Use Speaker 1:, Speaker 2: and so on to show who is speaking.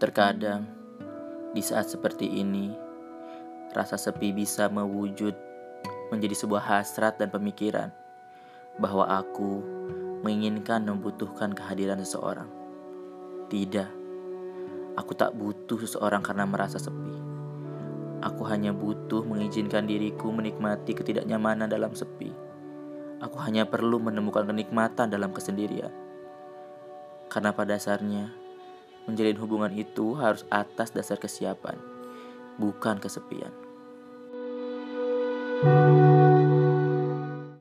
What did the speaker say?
Speaker 1: Terkadang, di saat seperti ini, rasa sepi bisa mewujud menjadi sebuah hasrat dan pemikiran bahwa aku menginginkan membutuhkan kehadiran seseorang. Tidak, aku tak butuh seseorang karena merasa sepi. Aku hanya butuh mengizinkan diriku menikmati ketidaknyamanan dalam sepi. Aku hanya perlu menemukan kenikmatan dalam kesendirian. Karena pada dasarnya, Menjalin hubungan itu harus atas dasar kesiapan, bukan kesepian.